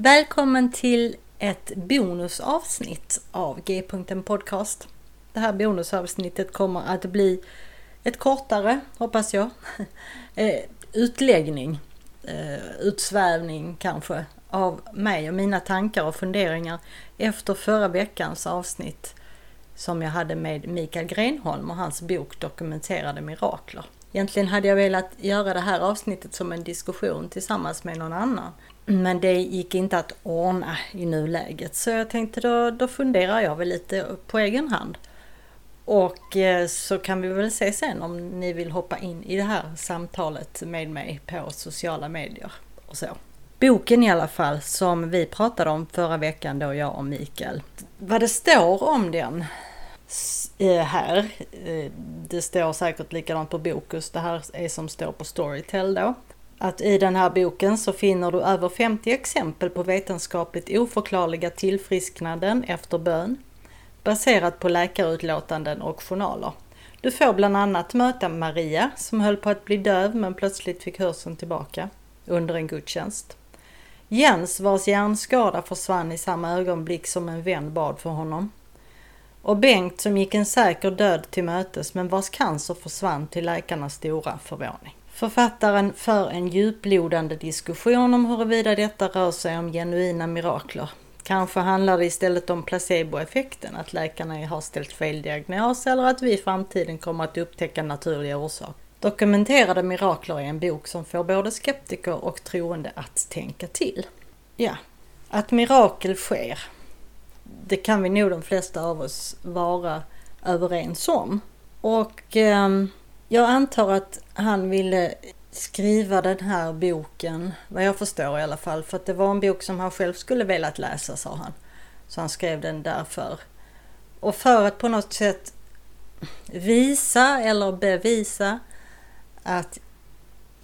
Välkommen till ett bonusavsnitt av G-punkten Podcast. Det här bonusavsnittet kommer att bli ett kortare, hoppas jag, eh, utläggning, eh, utsvävning kanske, av mig och mina tankar och funderingar efter förra veckans avsnitt som jag hade med Mikael Grenholm och hans bok Dokumenterade mirakler. Egentligen hade jag velat göra det här avsnittet som en diskussion tillsammans med någon annan. Men det gick inte att ordna i nuläget så jag tänkte då, då funderar jag väl lite på egen hand. Och eh, så kan vi väl se sen om ni vill hoppa in i det här samtalet med mig på sociala medier och så. Boken i alla fall som vi pratade om förra veckan då jag och Mikael. Vad det står om den eh, här, eh, det står säkert likadant på Bokus, det här är som står på Storytel då att i den här boken så finner du över 50 exempel på vetenskapligt oförklarliga tillfrisknanden efter bön baserat på läkarutlåtanden och journaler. Du får bland annat möta Maria som höll på att bli döv men plötsligt fick hörseln tillbaka under en gudstjänst. Jens vars hjärnskada försvann i samma ögonblick som en vän bad för honom. Och Bengt som gick en säker död till mötes men vars cancer försvann till läkarnas stora förvåning. Författaren för en djuplodande diskussion om huruvida detta rör sig om genuina mirakler. Kanske handlar det istället om placeboeffekten, att läkarna har ställt fel diagnos eller att vi i framtiden kommer att upptäcka naturliga orsaker. Dokumenterade mirakler är en bok som får både skeptiker och troende att tänka till. Ja, att mirakel sker. Det kan vi nog de flesta av oss vara överens om. Och eh, jag antar att han ville skriva den här boken, vad jag förstår i alla fall, för att det var en bok som han själv skulle velat läsa, sa han. Så han skrev den därför. Och för att på något sätt visa eller bevisa att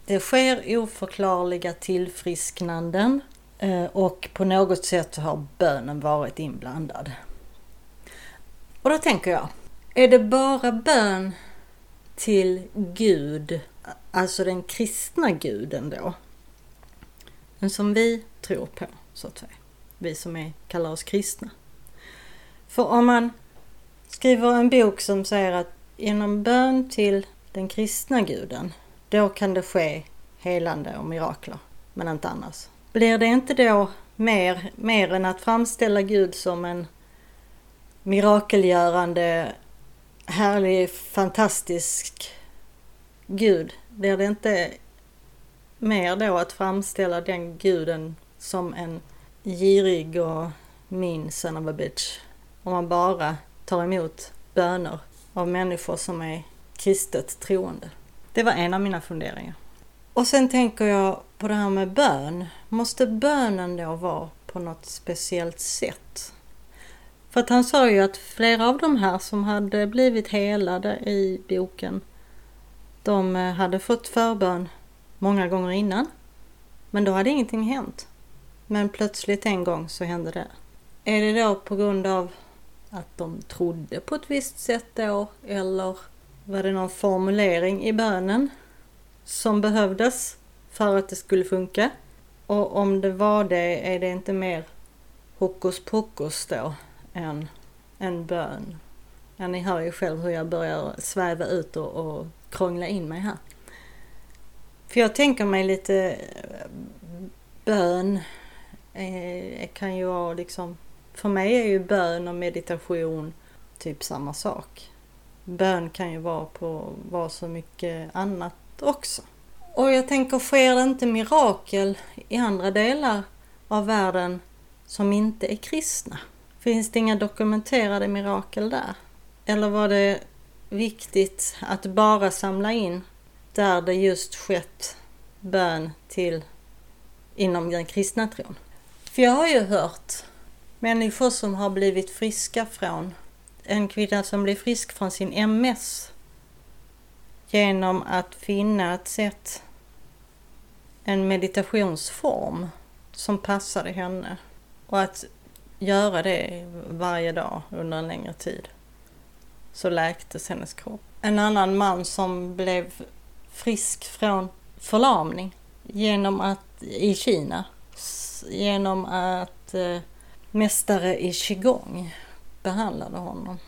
det sker oförklarliga tillfrisknanden eh, och på något sätt har bönen varit inblandad. Och då tänker jag, är det bara bön till Gud, alltså den kristna guden då. Den som vi tror på, så att säga. Vi som är, kallar oss kristna. För om man skriver en bok som säger att genom bön till den kristna guden, då kan det ske helande och mirakler, men inte annars. Blir det inte då mer, mer än att framställa Gud som en mirakelgörande härlig, fantastisk gud, blir det inte mer då att framställa den guden som en girig och min son of a bitch? Om man bara tar emot böner av människor som är kristet troende. Det var en av mina funderingar. Och sen tänker jag på det här med bön. Måste bönen då vara på något speciellt sätt? För att han sa ju att flera av de här som hade blivit helade i boken, de eh, hade fått förbön många gånger innan. Men då hade ingenting hänt. Men plötsligt en gång så hände det. Är det då på grund av att de trodde på ett visst sätt då? Eller var det någon formulering i bönen som behövdes för att det skulle funka? Och om det var det, är det inte mer hokus pokus då? En, en bön. Ja, ni hör ju själv hur jag börjar sväva ut och, och krångla in mig här. För jag tänker mig lite eh, bön eh, kan ju vara liksom, för mig är ju bön och meditation typ samma sak. Bön kan ju vara på vara så mycket annat också. Och jag tänker, sker det inte mirakel i andra delar av världen som inte är kristna? Finns det inga dokumenterade mirakel där? Eller var det viktigt att bara samla in där det just skett bön till inom den kristna tron? För jag har ju hört människor som har blivit friska från, en kvinna som blir frisk från sin MS genom att finna ett sätt, en meditationsform som passade henne och att göra det varje dag under en längre tid så läktes hennes kropp. En annan man som blev frisk från förlamning genom att i Kina genom att eh, mästare i qigong behandlade honom.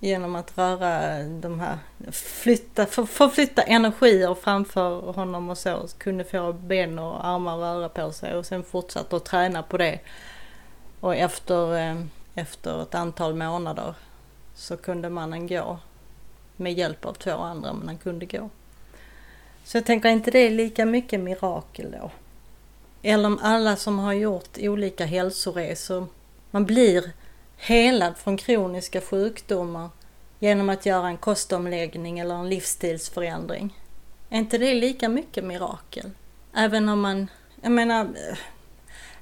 Genom att röra de här, flytta, för, förflytta energier framför honom och så. kunde få ben och armar röra på sig och sen fortsatte att träna på det. Och efter, eh, efter ett antal månader så kunde mannen gå med hjälp av två andra, men han kunde gå. Så jag tänker inte det är lika mycket mirakel då. Eller om alla som har gjort olika hälsoresor, man blir helad från kroniska sjukdomar genom att göra en kostomläggning eller en livsstilsförändring. Är inte det lika mycket mirakel? Även om man, jag menar, eh,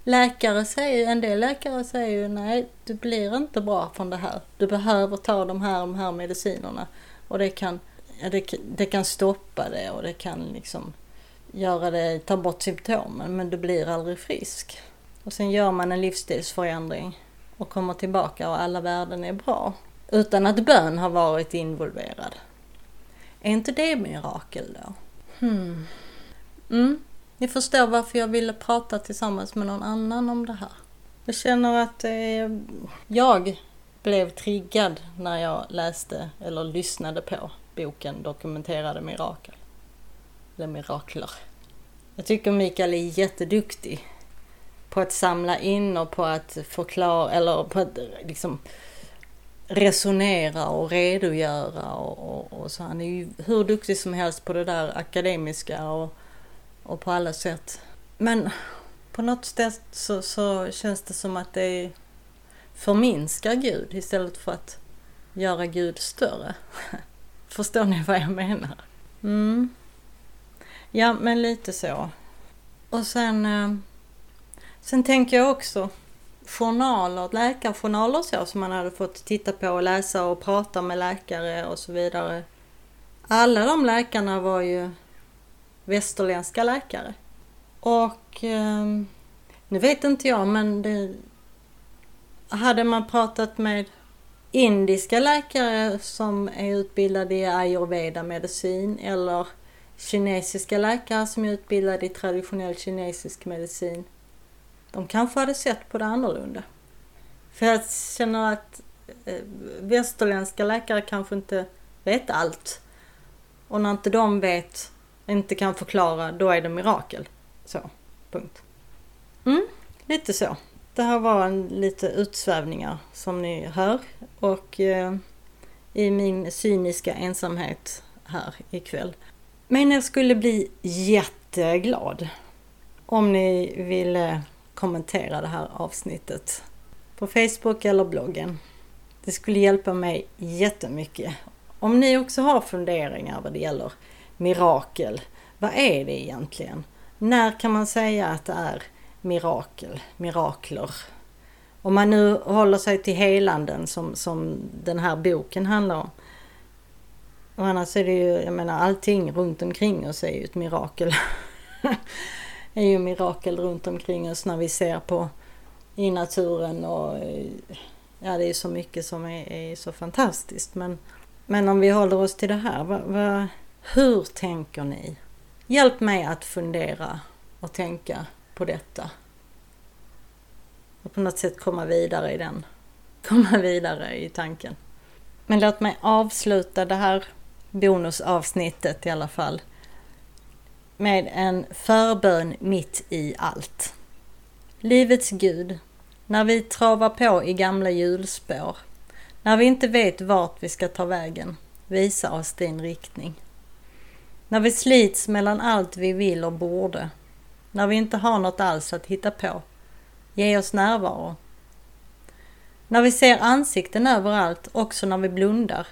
läkare säger, en del läkare säger ju nej, du blir inte bra från det här. Du behöver ta de här, de här medicinerna och det kan, det, det kan stoppa det och det kan liksom göra det, ta bort symptomen men du blir aldrig frisk. Och sen gör man en livsstilsförändring och kommer tillbaka och alla värden är bra. Utan att bön har varit involverad. Är inte det mirakel då? Hmm. Mm. Ni förstår varför jag ville prata tillsammans med någon annan om det här. Jag känner att eh, jag blev triggad när jag läste eller lyssnade på boken Dokumenterade mirakel. Eller mirakler. Jag tycker Mikael är jätteduktig på att samla in och på att förklara eller på att eh, liksom resonera och redogöra och, och, och, så. Han är ju hur duktig som helst på det där akademiska och, och på alla sätt. Men på något sätt så, så känns det som att det förminskar Gud istället för att göra Gud större. Förstår ni vad jag menar? Mm. Ja, men lite så. Och sen, eh, sen tänker jag också journaler, läkarjournaler så som man hade fått titta på och läsa och prata med läkare och så vidare. Alla de läkarna var ju västerländska läkare. Och ehm, nu vet inte jag men det, hade man pratat med indiska läkare som är utbildade i ayurveda medicin eller kinesiska läkare som är utbildade i traditionell kinesisk medicin. De kanske hade sett på det annorlunda. För jag känner att eh, västerländska läkare kanske inte vet allt. Och när inte de vet, inte kan förklara, då är det mirakel. Så, punkt. Mm, lite så. Det här var en, lite utsvävningar som ni hör och eh, i min cyniska ensamhet här ikväll. Men jag skulle bli jätteglad om ni ville kommentera det här avsnittet på Facebook eller bloggen. Det skulle hjälpa mig jättemycket. Om ni också har funderingar vad det gäller mirakel. Vad är det egentligen? När kan man säga att det är mirakel, mirakler? Om man nu håller sig till helanden som, som den här boken handlar om. Och annars är det ju, jag menar allting runt omkring oss är ju ett mirakel. Det är ju mirakel runt omkring oss när vi ser på i naturen och ja det är så mycket som är, är så fantastiskt. Men, men om vi håller oss till det här, vad, vad, hur tänker ni? Hjälp mig att fundera och tänka på detta. Och på något sätt komma vidare i den, komma vidare i tanken. Men låt mig avsluta det här bonusavsnittet i alla fall med en förbön mitt i allt. Livets Gud, när vi travar på i gamla hjulspår, när vi inte vet vart vi ska ta vägen, visa oss din riktning. När vi slits mellan allt vi vill och borde, när vi inte har något alls att hitta på, ge oss närvaro. När vi ser ansikten överallt, också när vi blundar,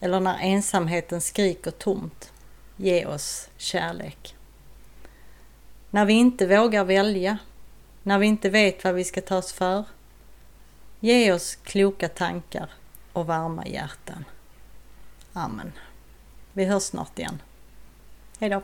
eller när ensamheten skriker tomt, ge oss kärlek. När vi inte vågar välja, när vi inte vet vad vi ska ta oss för, ge oss kloka tankar och varma hjärtan. Amen. Vi hörs snart igen. Hej då!